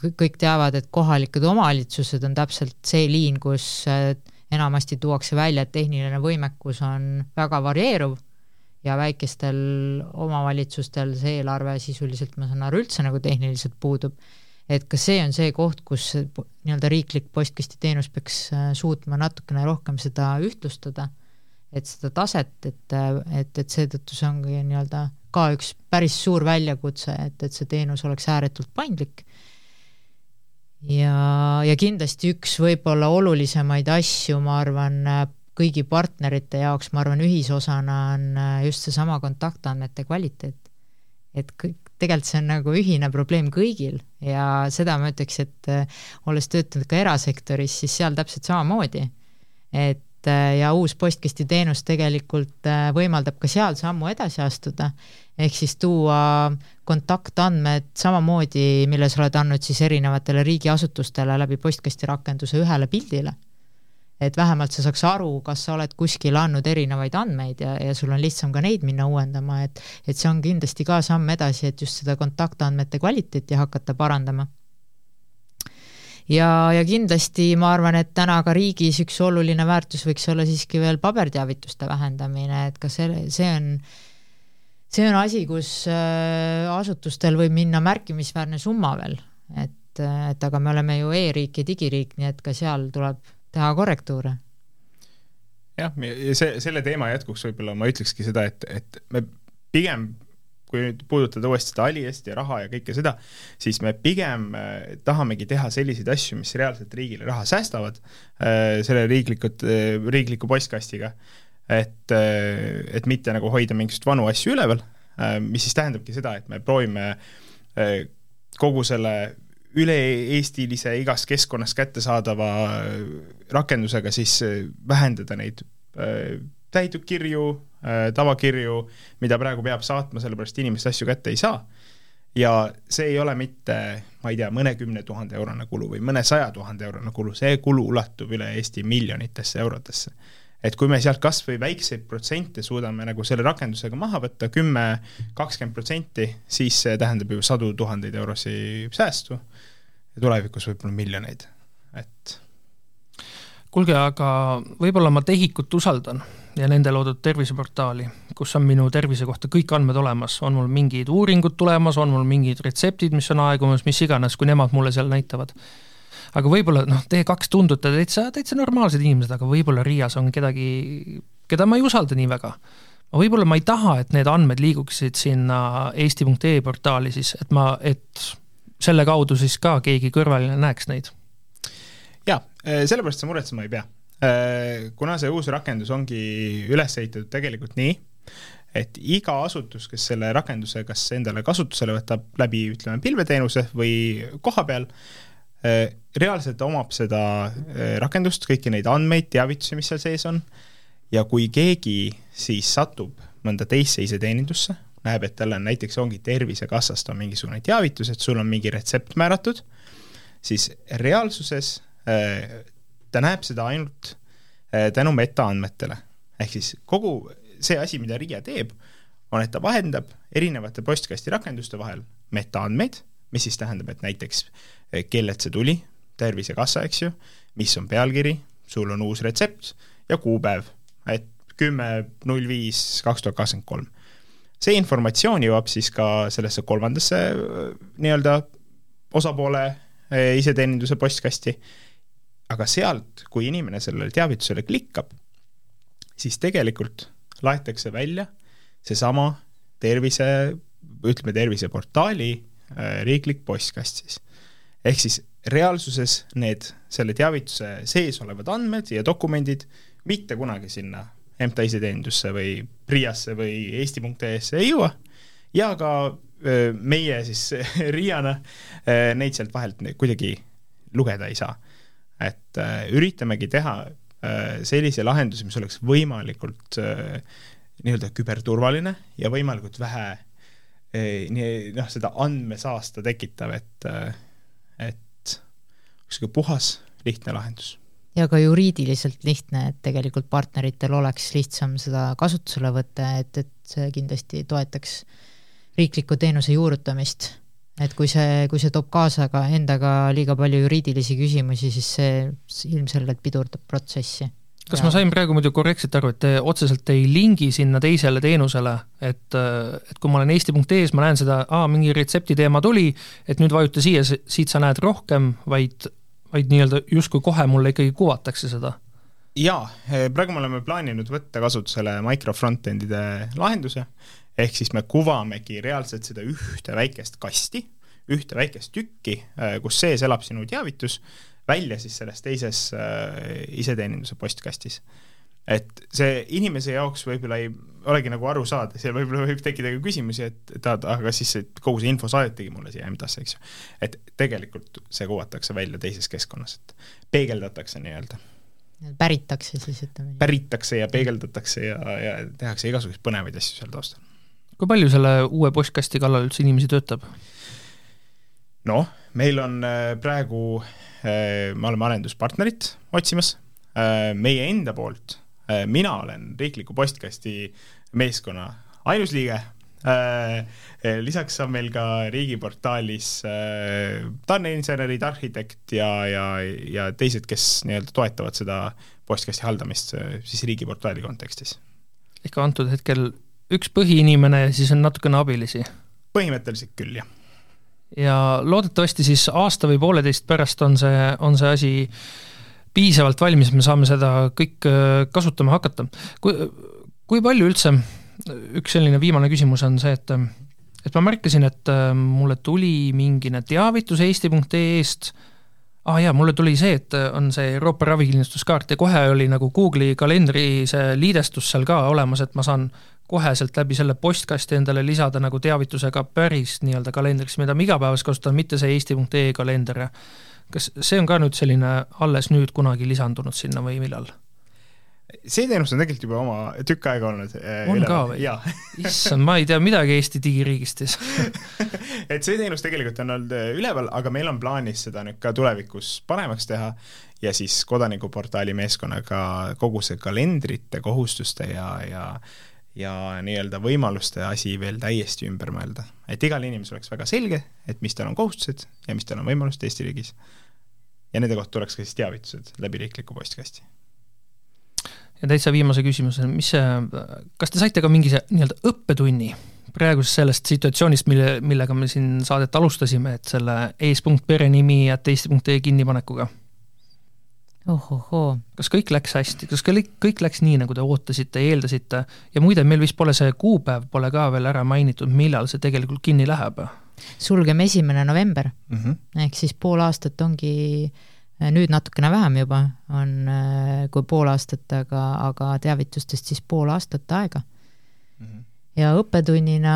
kõik teavad, et kohalikud omavalitsused on täpselt see liin, kus äh, enamasti tuuakse välja, et tehniline võimekus on väga varieeruv ja väikestel omavalitsustel see eelarve sisuliselt, ma saan aru, üldse nagu tehniliselt puudub et kas see on see koht, kus nii-öelda riiklik postkastiteenus peaks äh, suutma natukene rohkem seda ühtlustada, et seda taset, et, äh, et, et seetõttu see ongi nii-öelda ka üks päris suur väljakutse, et, et see teenus oleks ääretult paindlik. ja, ja kindlasti üks võib-olla olulisemaid asju, ma arvan, kõigi partnerite jaoks, ma arvan, ühisosana on äh, just seesama kontaktandmete kvaliteet. et kõik, tegelikult see on nagu ühine probleem kõigil ja seda ma ütleks, et äh, olles töötanud ka erasektoris, siis seal täpselt samamoodi. et äh, ja uus postkastiteenus tegelikult äh, võimaldab ka seal sammu edasi astuda, ehk siis tuua kontaktandmed samamoodi, mille sa oled andnud siis erinevatele riigiasutustele läbi postkasti rakenduse ühele pildile et vähemalt sa saaks aru, kas sa oled kuskil andnud erinevaid andmeid ja, ja sul on lihtsam ka neid minna uuendama, et et see on kindlasti ka samm edasi, et just seda kontaktandmete kvaliteeti hakata parandama. ja, ja kindlasti ma arvan, et täna ka riigis üks oluline väärtus võiks olla siiski veel paberteavituste vähendamine, et ka see, see on see on asi, kus äh, asutustel võib minna märkimisväärne summa veel, et, et aga me oleme ju e-riik ja digiriik, nii et ka seal tuleb teha korrektuure. jah, ja see, selle teema jätkuks võib-olla ma ütlekski seda, et, et me pigem kui nüüd puudutada uuesti seda Aliest ja raha ja kõike seda, siis me pigem äh, tahamegi teha selliseid asju, mis reaalselt riigile raha säästavad äh, selle riiklikud, äh, riikliku postkastiga. et, et mitte nagu hoida mingisuguseid vanu asju üleval, mis siis tähendabki seda, et me proovime kogu selle üle-eestilise igas keskkonnas kättesaadava rakendusega siis äh, vähendada neid äh, täidukirju, äh, tavakirju, mida praegu peab saatma, sellepärast inimesed asju kätte ei saa. ja see ei ole mitte, ma ei tea, mõnekümne tuhande eurone kulu või mõnesaja tuhande eurone kulu, see kulu ulatub üle Eesti miljonitesse eurodesse. et kui me sealt kas või väikseid protsente suudame nagu selle rakendusega maha võtta, kümme, kakskümmend protsenti, siis see tähendab ju sadu tuhandeid eurosid säästu ja tulevikus võib-olla miljoneid, et kuulge, aga võib-olla ma TEHIK-ut usaldan ja nende loodud terviseportaali, kus on minu tervise kohta kõik andmed olemas, on mul mingid uuringud tulemas, on mul mingid retseptid, mis on aegumas, mis iganes, kui nemad mulle seal näitavad. aga võib-olla noh, T2 tundute täitsa, täitsa normaalsed inimesed, aga võib-olla Riias on kedagi, keda ma ei usalda nii väga. Võib-olla ma ei taha, et need andmed liiguksid sinna eesti.ee portaali siis, et ma, et selle kaudu siis ka keegi kõrvaline näeks neid? jaa, äh, sellepärast sa muretsema ei pea. Äh, kuna see uus rakendus ongi üles ehitatud tegelikult nii, et iga asutus, kes selle rakenduse kas endale kasutusele võtab läbi, ütleme, pilveteenuse või koha peal, äh, reaalselt omab seda rakendust, kõiki neid andmeid, teavitusi, mis seal sees on, ja kui keegi siis satub mõnda teisse iseteenindusse, näeb, et tal on näiteks, ongi Tervisekassast on mingisugune teavitus, et sul on mingi retsept määratud, siis reaalsuses äh, ta näeb seda ainult äh, tänu metaandmetele. ehk siis kogu see asi, mida RIA teeb, on, et ta vahendab erinevate postkasti rakenduste vahel metaandmeid, mis siis tähendab, et näiteks äh, kellelt see tuli, Tervisekassa, eks ju, mis on pealkiri, sul on uus retsept ja kuupäev, et kümme null viis kaks tuhat kakskümmend kolm. See informatsioon jõuab siis ka sellesse kolmandasse nii-öelda osapoole iseteeninduse postkasti, aga sealt, kui inimene sellele teavitusele klikkab, siis tegelikult laetakse välja seesama tervise, ütleme terviseportaali riiklik postkast siis. ehk siis reaalsuses need selle teavituse sees olevad andmed ja dokumendid mitte kunagi sinna MTA iseteenindusse või PRIA-sse või eesti.ee-sse ei jõua ja ka meie siis <laughs> RIA-na neid sealt vahelt kuidagi lugeda ei saa. et üritamegi teha sellise lahenduse, mis oleks võimalikult nii-öelda küberturvaline ja võimalikult vähe nii noh, seda andmesaasta tekitav, et, et niisugune puhas, lihtne lahendus ja ka juriidiliselt lihtne, et tegelikult partneritel oleks lihtsam seda kasutusele võtta, et, et see kindlasti toetaks riikliku teenuse juurutamist. et kui see, kui see toob kaasa ka endaga liiga palju juriidilisi küsimusi, siis see ilmselgelt pidurdab protsessi. kas ja. ma sain praegu muidu korrektselt aru, et te otseselt ei lingi sinna teisele teenusele, et, et kui ma olen eesti.ee-s, ma näen seda, aa, mingi retsepti teema tuli, et nüüd vajuta siia, siit sa näed rohkem, vaid vaid nii-öelda justkui kohe mulle ikkagi kuvatakse seda? jaa, eh, praegu me oleme plaaninud võtta kasutusele micro front-end'ide lahenduse, ehk siis me kuvamegi reaalselt seda ühte väikest kasti, ühte väikest tükki, eh, kus sees elab sinu teavitus, välja siis selles teises äh, iseteeninduse postkastis et see inimese jaoks võib-olla ei olegi nagu aru saada, seal võib-olla võib tekkida ka küsimusi, et, et aga siis see, kogu see info saadetigi mulle siia MTAS-e, eks ju. et tegelikult see kuvatakse välja teises keskkonnas, et peegeldatakse nii-öelda. päritakse siis, ütleme nii. päritakse ja peegeldatakse ja, ja tehakse igasuguseid põnevaid asju seal taustal. kui palju selle uue postkasti kallal üldse inimesi töötab? noh, meil on äh, praegu, äh, me oleme arenduspartnerit otsimas, äh, meie enda poolt mina olen riikliku postkasti meeskonna ainus liige, äh, äh, lisaks on meil ka riigiportaalis tarneinsenerid, arhitekt ja, ja, ja teised, kes nii-öelda toetavad seda postkasti haldamist siis riigiportaali kontekstis. ehk antud hetkel üks põhiinimene ja siis on natukene abilisi? põhimõtteliselt küll, jah. ja loodetavasti siis aasta või pooleteist pärast on see, on see asi piisavalt valmis, me saame seda kõik äh, kasutama hakata. kui, kui palju üldse, üks selline viimane küsimus on see, et et ma märkasin, et äh, mulle tuli mingine teavitus eesti.ee-st, aa ah, jaa, mulle tuli see, et on see Euroopa ravikindlustuskaart ja kohe oli nagu Google'i kalendri see liidestus seal ka olemas, et ma saan koheselt läbi selle postkasti endale lisada nagu teavitusega päris nii-öelda kalendriks, mida ma igapäevaselt kasutan, mitte see eesti.ee kalender ja kas see on ka nüüd selline alles nüüd kunagi lisandunud sinna või millal? see teenus on tegelikult juba oma tükk aega olnud. Eh, on ka või? issand, ma ei tea midagi Eesti digiriigist siis <laughs> et see teenus tegelikult on olnud eh, üleval, aga meil on plaanis seda nüüd ka tulevikus paremaks teha ja siis kodanikuportaali meeskonnaga kogu see kalendrite, kohustuste ja, ja ja nii-öelda võimaluste asi veel täiesti ümber mõelda. et igal inimesel oleks väga selge, et mis tal on kohustused ja mis tal on võimalused Eesti riigis. ja nende kohta tuleks ka siis teavitused läbi riikliku postkasti. ja täitsa viimase küsimuse, mis see, kas te saite ka mingi nii-öelda õppetunni praegusest sellest situatsioonist, mille, millega me siin saadet alustasime, et selle ees.perenimi ja teist.ee kinnipanekuga ohohoo. kas kõik läks hästi, kas kõik, kõik läks nii, nagu te ootasite, eeldasite ja muide, meil vist pole see kuupäev pole ka veel ära mainitud, millal see tegelikult kinni läheb? sulgeme esimene november mm, -hmm. ehk siis pool aastat ongi nüüd natukene vähem juba, on kui pool aastat, aga, aga teavitustest siis pool aastat aega mm. -hmm. ja õppetunnina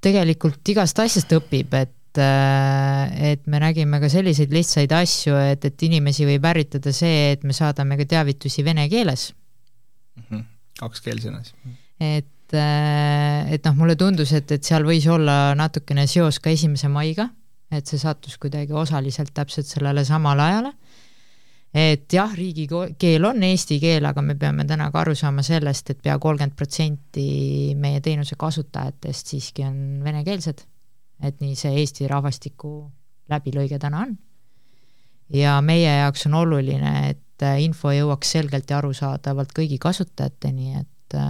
tegelikult igast asjast õpib, et Äh, et me nägime ka selliseid lihtsaid asju, et, et inimesi võib ärritada see, et me saadame ka teavitusi vene keeles. mm. -hmm. kakskeelsena siis. et, äh, et noh, mulle tundus, et, et seal võis olla natukene seos ka esimese maiga, et see sattus kuidagi osaliselt täpselt sellele samale ajale et jah, riigikeel on eesti keel, aga me peame täna ka aru saama sellest, et pea kolmkümmend protsenti meie teenuse kasutajatest siiski on venekeelsed. Et nii see Eesti rahvastiku läbilõige täna on. ja meie jaoks on oluline, et info jõuaks selgelt ja arusaadavalt kõigi kasutajateni, et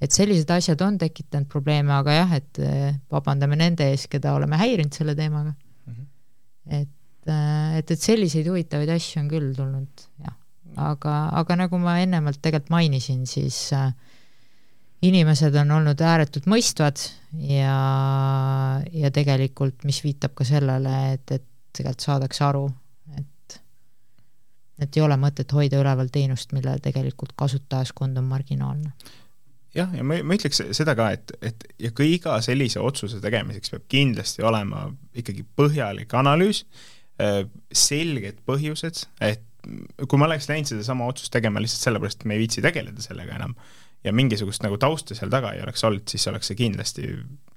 et sellised asjad on tekitanud probleeme, aga jah, et vabandame nende ees, keda oleme häirinud selle teemaga mm. -hmm. et Äh, et, et selliseid huvitavaid asju on küll tulnud, jah. aga, aga nagu ma ennemalt tegelikult mainisin, siis äh, inimesed on olnud ääretult mõistvad ja, ja tegelikult, mis viitab ka sellele, et, et tegelikult saadakse aru, et et ei ole mõtet hoida üleval teenust, mille tegelikult kasutajaskond on marginaalne. Jah, ja ma, ma ütleks seda ka, et, et ja ka iga sellise otsuse tegemiseks peab kindlasti olema ikkagi põhjalik analüüs Äh, selged põhjused, et kui ma oleks läinud sedasama otsust tegema lihtsalt sellepärast, et me ei viitsi tegeleda sellega enam ja mingisugust nagu tausta seal taga ei oleks olnud, siis oleks see kindlasti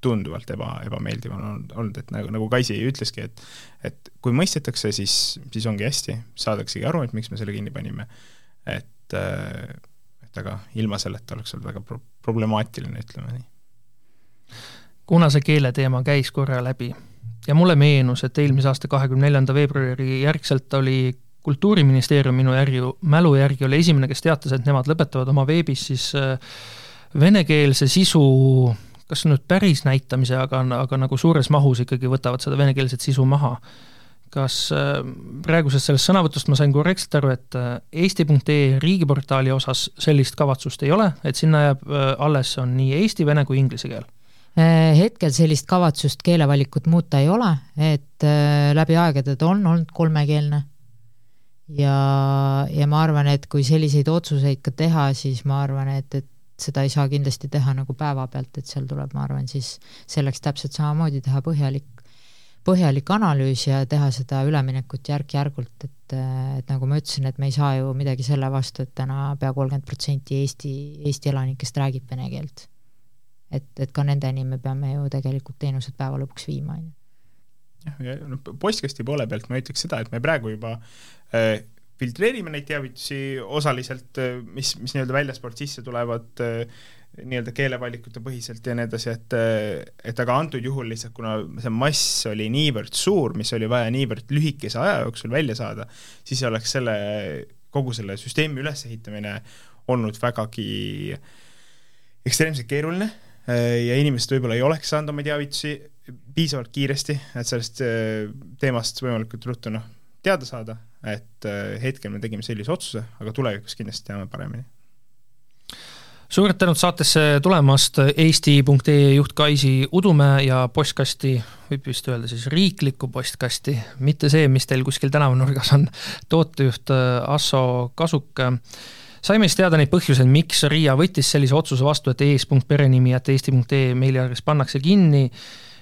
tunduvalt eba, ebameeldiv olnud, olnud, et nagu, nagu Kaisi ütleski, et et kui mõistetakse, siis, siis ongi hästi, saadaksegi aru, et miks me selle kinni panime. et, äh, et aga ilma selleta oleks olnud väga pro-, problemaatiline, ütleme nii. kuna see keeleteema käis korra läbi ja mulle meenus, et eelmise aasta kahekümne neljanda veebruari järgselt oli kultuuriministeerium minu järgi, mälu järgi oli esimene, kes teatas, et nemad lõpetavad oma veebis siis äh, venekeelse sisu kas nüüd päris näitamise, aga, aga nagu suures mahus ikkagi võtavad seda venekeelset sisu maha. kas äh, praegusest sellest sõnavõtust ma sain korrektselt aru, et äh, eesti.ee riigiportaali osas sellist kavatsust ei ole, et sinna jääb alles, on nii eesti, vene kui inglise keel? Hetkel sellist kavatsust keelevalikut muuta ei ole, et läbi aegade ta on olnud kolmekeelne. Ja, ja ma arvan, et kui selliseid otsuseid ka teha, siis ma arvan, et, et seda ei saa kindlasti teha nagu päevapealt, et seal tuleb, ma arvan, siis selleks täpselt samamoodi teha põhjalik, põhjalik analüüs ja teha seda üleminekut järk-järgult, et, et nagu ma ütlesin, et me ei saa ju midagi selle vastu, et täna pea kolmkümmend protsenti Eesti, Eesti elanikest räägib vene keelt et, et ka nendeni me peame ju tegelikult teenused päeva lõpuks viima, on ju. jah, ja no postkasti poole pealt ma ütleks seda, et me praegu juba filtreerime neid teavitusi osaliselt, äh, mis, mis nii-öelda väljaspoolt sisse tulevad äh, nii-öelda keelevalikute põhiselt ja nii edasi, et et aga antud juhul lihtsalt, kuna see mass oli niivõrd suur, mis oli vaja niivõrd lühikese aja jooksul välja saada, siis oleks selle, kogu selle süsteemi ülesehitamine olnud vägagi ekstreemselt keeruline Äh, ja inimesed võib-olla ei oleks saanud oma teavitusi piisavalt kiiresti, et sellest äh, teemast võimalikult ruttu noh, teada saada, et äh, hetkel me tegime sellise otsuse, aga tulevikus kindlasti teame paremini. Suured tänud saatesse tulemast, eesti.ee juht Kaisi Udumäe ja postkasti, võib vist öelda siis riiklikku postkasti, mitte see, mis teil kuskil tänavanurgas on, tootejuht Asso Kasuk saime siis teada neid põhjuseid, miks RIA võttis sellise otsuse vastu, et ees.perenimi at eesti.ee meiliaadress pannakse kinni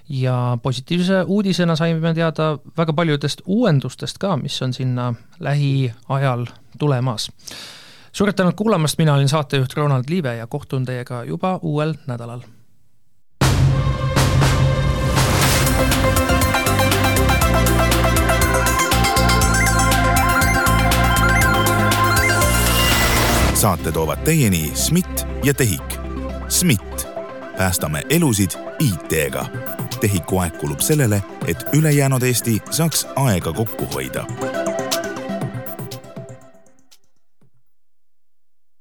ja positiivse uudisena saime teada väga paljudest uuendustest ka, mis on sinna lähiajal tulemas. suured tänud kuulamast, mina olin saatejuht Ronald Liive ja kohtun teiega juba uuel nädalal saate toovad teieni SMIT ja TEHIK. SMIT, päästame elusid IT-ga. TEHIK-u aeg kulub sellele, et ülejäänud Eesti saaks aega kokku hoida